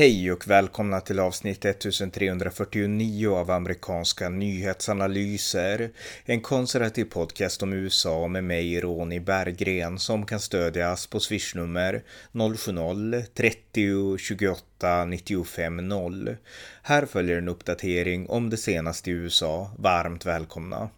Hej och välkomna till avsnitt 1349 av amerikanska nyhetsanalyser. En konservativ podcast om USA med mig, Ronny Berggren, som kan stödjas på swishnummer 070-30 28 95 0. Här följer en uppdatering om det senaste i USA. Varmt välkomna!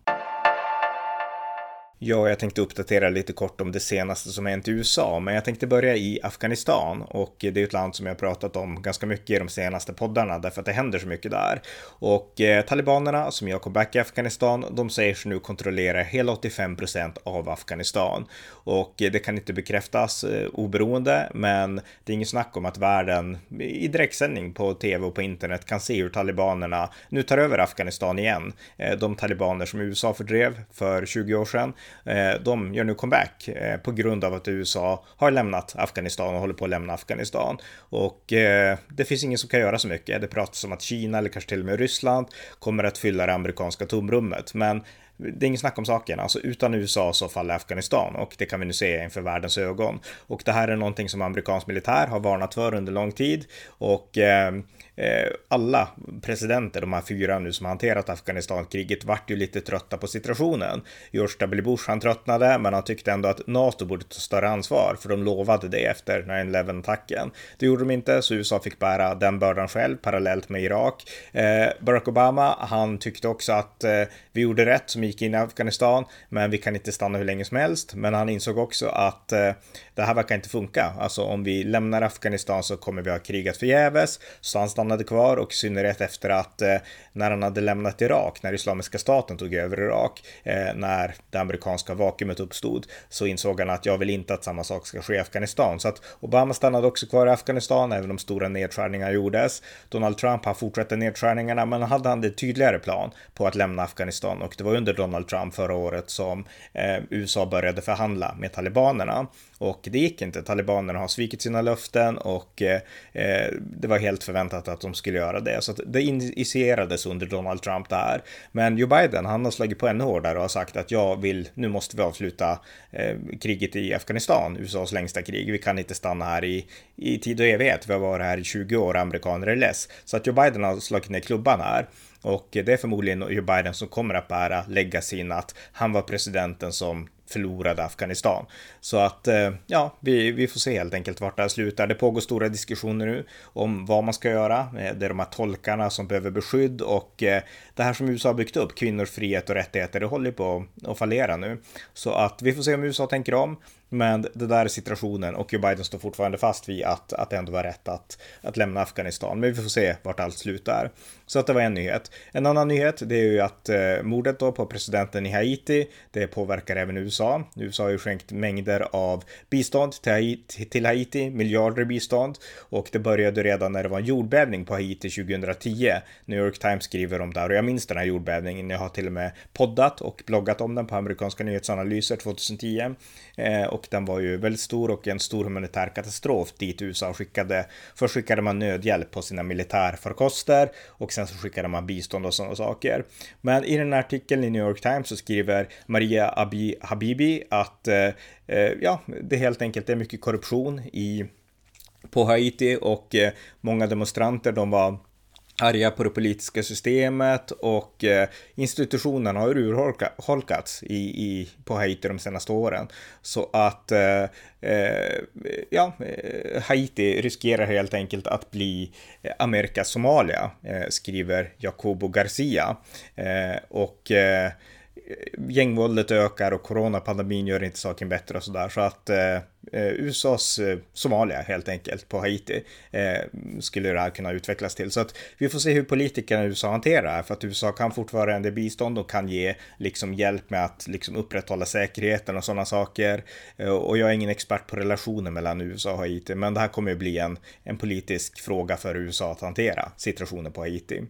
Ja, jag tänkte uppdatera lite kort om det senaste som hänt i USA, men jag tänkte börja i Afghanistan och det är ett land som jag pratat om ganska mycket i de senaste poddarna därför att det händer så mycket där. Och eh, talibanerna som jag kom back i Afghanistan, de säger sig nu kontrollera hela 85 procent av Afghanistan och eh, det kan inte bekräftas eh, oberoende, men det är inget snack om att världen i direktsändning på tv och på internet kan se hur talibanerna nu tar över Afghanistan igen. Eh, de talibaner som USA fördrev för 20 år sedan Eh, de gör nu comeback eh, på grund av att USA har lämnat Afghanistan och håller på att lämna Afghanistan. Och eh, det finns ingen som kan göra så mycket. Det pratas om att Kina eller kanske till och med Ryssland kommer att fylla det amerikanska tomrummet. Men det är ingen snack om saken. Alltså utan USA så faller Afghanistan och det kan vi nu se inför världens ögon. Och det här är någonting som amerikansk militär har varnat för under lång tid och Eh, Eh, alla presidenter, de här fyra nu som hanterat Afghanistankriget, vart ju lite trötta på situationen. George W. Bush, han tröttnade, men han tyckte ändå att NATO borde ta större ansvar, för de lovade det efter 9-11-attacken. Det gjorde de inte, så USA fick bära den bördan själv, parallellt med Irak. Eh, Barack Obama, han tyckte också att eh, vi gjorde rätt som gick in i Afghanistan, men vi kan inte stanna hur länge som helst. Men han insåg också att eh, det här verkar inte funka. Alltså om vi lämnar Afghanistan så kommer vi ha krigat förgäves, så han stannade kvar och i synnerhet efter att eh, när han hade lämnat Irak, när Islamiska staten tog över Irak, eh, när det amerikanska vakuumet uppstod, så insåg han att jag vill inte att samma sak ska ske i Afghanistan. Så att Obama stannade också kvar i Afghanistan, även om stora nedskärningar gjordes. Donald Trump har fortsatt nedskärningarna, men hade han en tydligare plan på att lämna Afghanistan och det var under Donald Trump förra året som eh, USA började förhandla med talibanerna. Och det gick inte. Talibanerna har svikit sina löften och eh, eh det var helt förväntat att de skulle göra det. Så det initierades under Donald Trump där. Men Joe Biden, han har slagit på ännu hårdare och har sagt att jag vill, nu måste vi avsluta eh, kriget i Afghanistan, USAs längsta krig. Vi kan inte stanna här i, i tid och evighet. Vi har varit här i 20 år, amerikaner är less. Så att Joe Biden har slagit ner klubban här. Och det är förmodligen Joe Biden som kommer att bära legacyn att han var presidenten som förlorade Afghanistan. Så att eh, ja, vi, vi får se helt enkelt vart det här slutar. Det pågår stora diskussioner nu om vad man ska göra. Eh, det är de här tolkarna som behöver beskydd och eh, det här som USA har byggt upp, kvinnors frihet och rättigheter, det håller på att fallera nu. Så att vi får se om USA tänker om. Men det där är situationen och Joe Biden står fortfarande fast vid att, att det ändå var rätt att, att lämna Afghanistan. Men vi får se vart allt slutar. Så att det var en nyhet. En annan nyhet det är ju att eh, mordet då på presidenten i Haiti, det påverkar även USA. USA har ju skänkt mängder av bistånd till Haiti, till Haiti, miljarder bistånd och det började redan när det var en jordbävning på Haiti 2010. New York Times skriver om det här och jag minns den här jordbävningen. Jag har till och med poddat och bloggat om den på amerikanska nyhetsanalyser 2010 eh, och den var ju väldigt stor och en stor humanitär katastrof dit USA skickade. Först skickade man nödhjälp på sina militärfarkoster och sen så skickade man bistånd och sådana saker. Men i den här artikeln i New York Times så skriver Maria Abi Habibi att eh, eh ja, det helt enkelt är mycket korruption i på Haiti och eh, många demonstranter de var arga på det politiska systemet och eh, institutionerna har urholkats i, i, på Haiti de senaste åren. Så att eh, eh, ja, eh, Haiti riskerar helt enkelt att bli eh, Amerikas Somalia, eh, skriver Jacobo Garcia. Eh, och eh, gängvåldet ökar och coronapandemin gör inte saken bättre och sådär. Så att eh, USAs eh, Somalia helt enkelt på Haiti eh, skulle det här kunna utvecklas till. Så att vi får se hur politikerna i USA hanterar det här för att USA kan fortfarande bistånd och kan ge liksom hjälp med att liksom upprätthålla säkerheten och sådana saker. Eh, och jag är ingen expert på relationer mellan USA och Haiti, men det här kommer ju bli en, en politisk fråga för USA att hantera situationen på Haiti.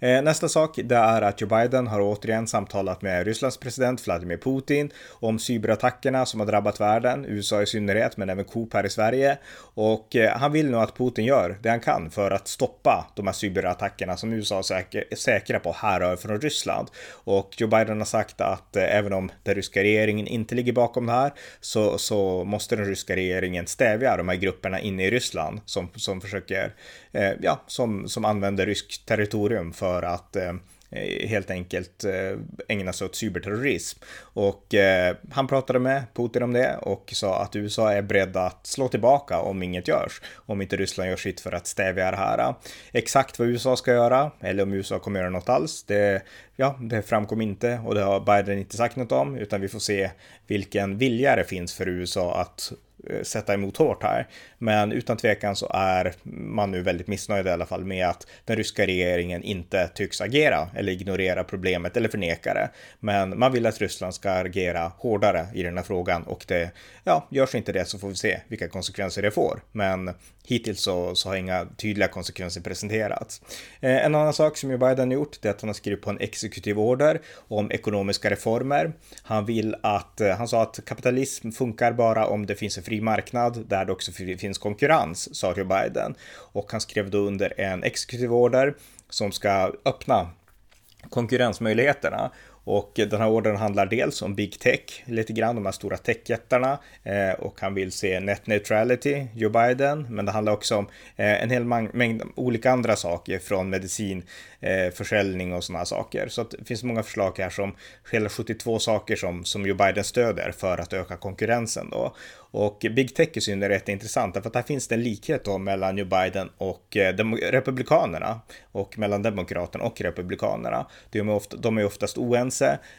Eh, nästa sak det är att Joe Biden har återigen samtalat med Rysslands president Vladimir Putin om cyberattackerna som har drabbat världen, USA i synnerhet synnerhet, men även Coop här i Sverige. Och eh, han vill nog att Putin gör det han kan för att stoppa de här cyberattackerna som USA är säkra på härrör från Ryssland. Och Joe Biden har sagt att eh, även om den ryska regeringen inte ligger bakom det här så, så måste den ryska regeringen stävja de här grupperna inne i Ryssland som, som försöker, eh, ja, som, som använder ryskt territorium för att Eh, Eh, helt enkelt eh, ägna sig åt cyberterrorism. Och eh, han pratade med Putin om det och sa att USA är beredda att slå tillbaka om inget görs. Om inte Ryssland gör sitt för att stävja det här. Exakt vad USA ska göra eller om USA kommer göra något alls, det, ja, det framkom inte och det har Biden inte sagt något om, utan vi får se vilken vilja det finns för USA att Eh, sätta emot hårt här. Men utan tvekan så är man nu väldigt missnöjd i alla fall med att den ryska regeringen inte tycks agera eller ignorera problemet eller förneka det. Men man vill att Ryssland ska agera hårdare i den här frågan och det, ja, görs inte det så får vi se vilka konsekvenser det får. Men hittills så, så har inga tydliga konsekvenser presenterats. Eh, en annan sak som Joe Biden gjort det är att han har skrivit på en exekutiv order om ekonomiska reformer. Han vill att, eh, han sa att kapitalism funkar bara om det finns en fri marknad där det också finns konkurrens, sa Joe Biden. Och han skrev då under en exekutiv order som ska öppna konkurrensmöjligheterna och den här ordern handlar dels om Big Tech, lite grann de här stora techjättarna eh, och han vill se net neutrality, Joe Biden, men det handlar också om eh, en hel mängd olika andra saker från medicin, eh, försäljning och sådana saker. Så det finns många förslag här som hela 72 saker som, som Joe Biden stöder för att öka konkurrensen då. Och Big Tech i synnerhet är intressant därför att här finns det en likhet då mellan Joe Biden och eh, republikanerna och mellan demokraterna och republikanerna. De är, ofta, de är oftast oense,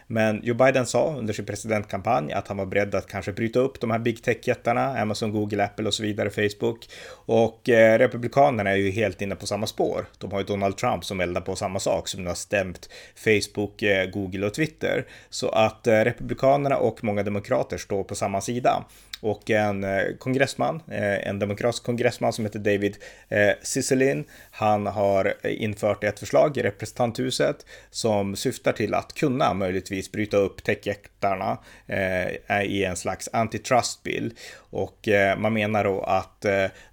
men Joe Biden sa under sin presidentkampanj att han var beredd att kanske bryta upp de här Big Tech-jättarna, Amazon, Google, Apple och så vidare, Facebook. Och eh, republikanerna är ju helt inne på samma spår. De har ju Donald Trump som eldar på samma sak som nu har stämt Facebook, eh, Google och Twitter. Så att eh, republikanerna och många demokrater står på samma sida och en eh, kongressman, eh, en demokratisk kongressman som heter David eh, Cicilline. Han har infört ett förslag i representanthuset som syftar till att kunna möjligtvis bryta upp techjättarna i en slags antitrust bill. Och man menar då att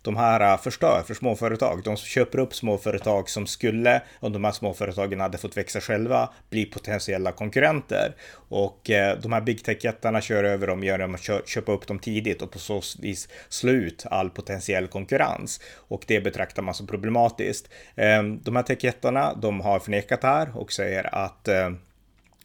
de här förstör för småföretag. De köper upp småföretag som skulle, om de här småföretagen hade fått växa själva, bli potentiella konkurrenter. Och de här big tech-jättarna kör över dem genom att köpa upp dem tidigt tidigt och på så vis slå ut all potentiell konkurrens. Och det betraktar man som problematiskt. Ehm, de här techjättarna, de har förnekat det här och säger att ehm,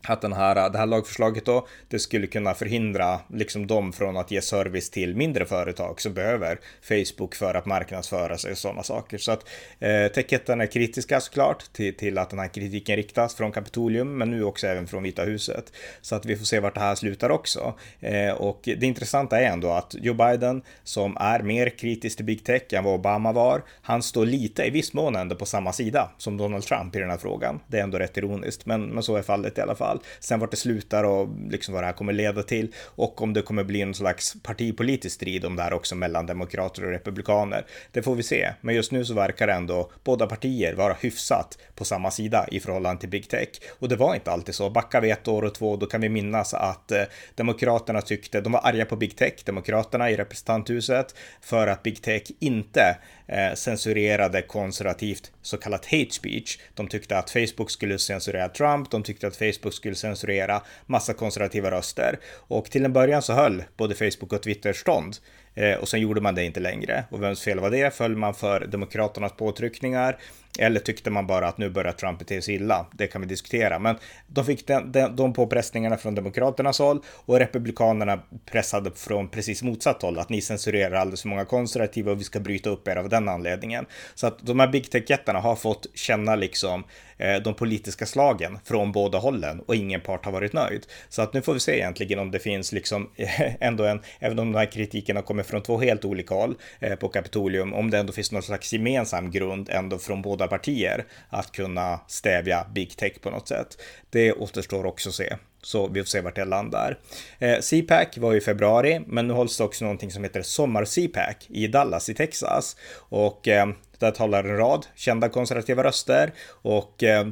att den här, det här lagförslaget då, det skulle kunna förhindra liksom dem från att ge service till mindre företag som behöver Facebook för att marknadsföra sig och sådana saker. Så att eh, techjättarna är kritiska såklart till, till att den här kritiken riktas från Kapitolium, men nu också även från Vita huset. Så att vi får se vart det här slutar också. Eh, och det intressanta är ändå att Joe Biden, som är mer kritisk till Big Tech än vad Obama var, han står lite i viss mån ändå på samma sida som Donald Trump i den här frågan. Det är ändå rätt ironiskt, men, men så är fallet i alla fall fall. Sen vart det slutar och liksom vad det här kommer leda till och om det kommer bli en slags partipolitisk strid om det här också mellan demokrater och republikaner. Det får vi se, men just nu så verkar ändå båda partier vara hyfsat på samma sida i förhållande till Big Tech och det var inte alltid så. Backar vi ett år och två, då kan vi minnas att eh, demokraterna tyckte, de var arga på Big Tech, demokraterna i representanthuset, för att Big Tech inte eh, censurerade konservativt så kallat hate speech. De tyckte att Facebook skulle censurera Trump, de tyckte att Facebook skulle censurera massa konservativa röster. Och till en början så höll både Facebook och Twitter stånd. Eh, och sen gjorde man det inte längre. Och vems fel var det? Föll man för Demokraternas påtryckningar? Eller tyckte man bara att nu börjar Trump bete sig illa? Det kan vi diskutera. Men de fick den, den, de påpressningarna från Demokraternas håll och Republikanerna pressade från precis motsatt håll. Att ni censurerar alldeles för många konservativa och vi ska bryta upp er av den anledningen. Så att de här big tech-jättarna har fått känna liksom eh, de politiska slagen från båda hållen och ingen part har varit nöjd. Så att nu får vi se egentligen om det finns liksom ändå en, även om den här kritiken har kommit från två helt olika håll eh, på Kapitolium, om det ändå finns någon slags gemensam grund ändå från båda båda partier att kunna stävja big tech på något sätt. Det återstår också att se. Så vi får se vart det landar. Eh, CPAC var i februari, men nu hålls det också någonting som heter Sommar-CPAC i Dallas i Texas. Och eh, där talar en rad kända konservativa röster och eh,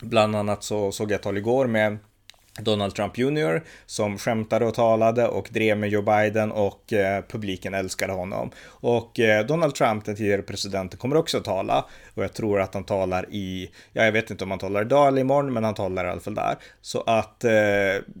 bland annat så såg jag ett tal igår med Donald Trump Jr som skämtade och talade och drev med Joe Biden och eh, publiken älskade honom. Och eh, Donald Trump, den tidigare presidenten, kommer också att tala och jag tror att han talar i, ja jag vet inte om han talar idag eller imorgon, men han talar i alla fall där. Så att eh,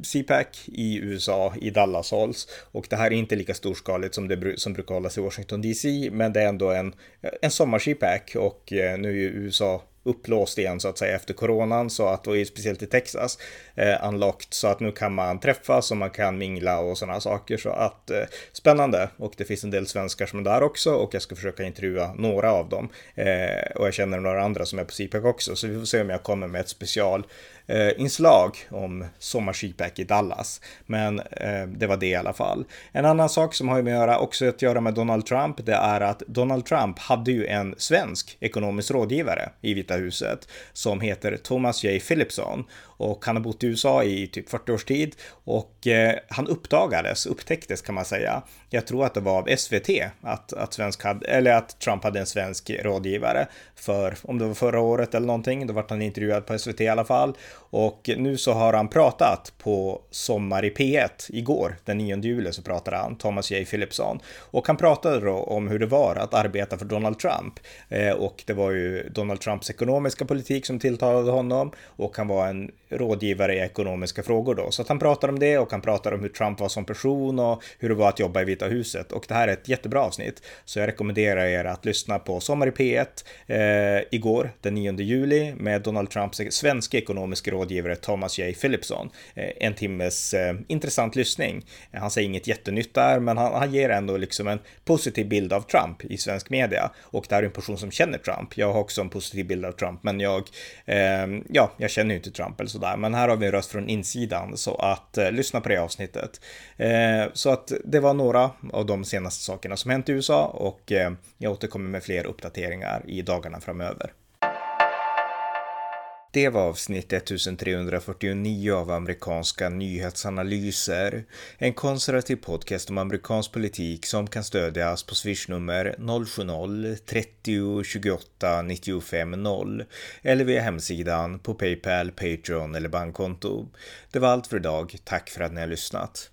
CPAC i USA, i Dallas hålls och det här är inte lika storskaligt som det som brukar hållas i Washington DC, men det är ändå en, en sommar-CPAC och eh, nu är ju USA upplåst igen så att säga efter coronan så att, och speciellt i Texas, eh, unlocked så att nu kan man träffas och man kan mingla och sådana saker. Så att eh, spännande. Och det finns en del svenskar som är där också och jag ska försöka intervjua några av dem. Eh, och jag känner några andra som är på CPAC också så vi får se om jag kommer med ett special eh, Eh, inslag om sommarskipack i Dallas. Men eh, det var det i alla fall. En annan sak som har med att göra, också att göra med Donald Trump, det är att Donald Trump hade ju en svensk ekonomisk rådgivare i Vita huset som heter Thomas J. Philipson och han har bott i USA i typ 40 års tid och eh, han uppdagades, upptäcktes kan man säga. Jag tror att det var av SVT att, att, svensk hade, eller att Trump hade en svensk rådgivare för, om det var förra året eller någonting, då vart han intervjuad på SVT i alla fall. Och nu så har han pratat på Sommar i P1 igår, den 9 juli så pratade han, Thomas J. Philipson. Och han pratade då om hur det var att arbeta för Donald Trump. Eh, och det var ju Donald Trumps ekonomiska politik som tilltalade honom och han var en rådgivare i ekonomiska frågor då. Så att han pratar om det och han pratar om hur Trump var som person och hur det var att jobba i Vita huset. Och det här är ett jättebra avsnitt. Så jag rekommenderar er att lyssna på Sommar i P1 eh, igår, den 9 juli, med Donald Trumps svenska ekonomiska rådgivare Thomas J. Philipson. Eh, en timmes eh, intressant lyssning. Han säger inget jättenytt där, men han, han ger ändå liksom en positiv bild av Trump i svensk media. Och det här är en person som känner Trump. Jag har också en positiv bild av Trump, men jag, eh, ja, jag känner ju inte Trump eller sådär. Men här har vi en röst från insidan, så att eh, lyssna på det avsnittet. Eh, så att det var några av de senaste sakerna som hänt i USA och eh, jag återkommer med fler uppdateringar i dagarna framöver. Det var avsnitt 1349 av amerikanska nyhetsanalyser. En konservativ podcast om amerikansk politik som kan stödjas på swishnummer 070-30 28 95 0 eller via hemsidan på Paypal, Patreon eller bankkonto. Det var allt för idag. Tack för att ni har lyssnat.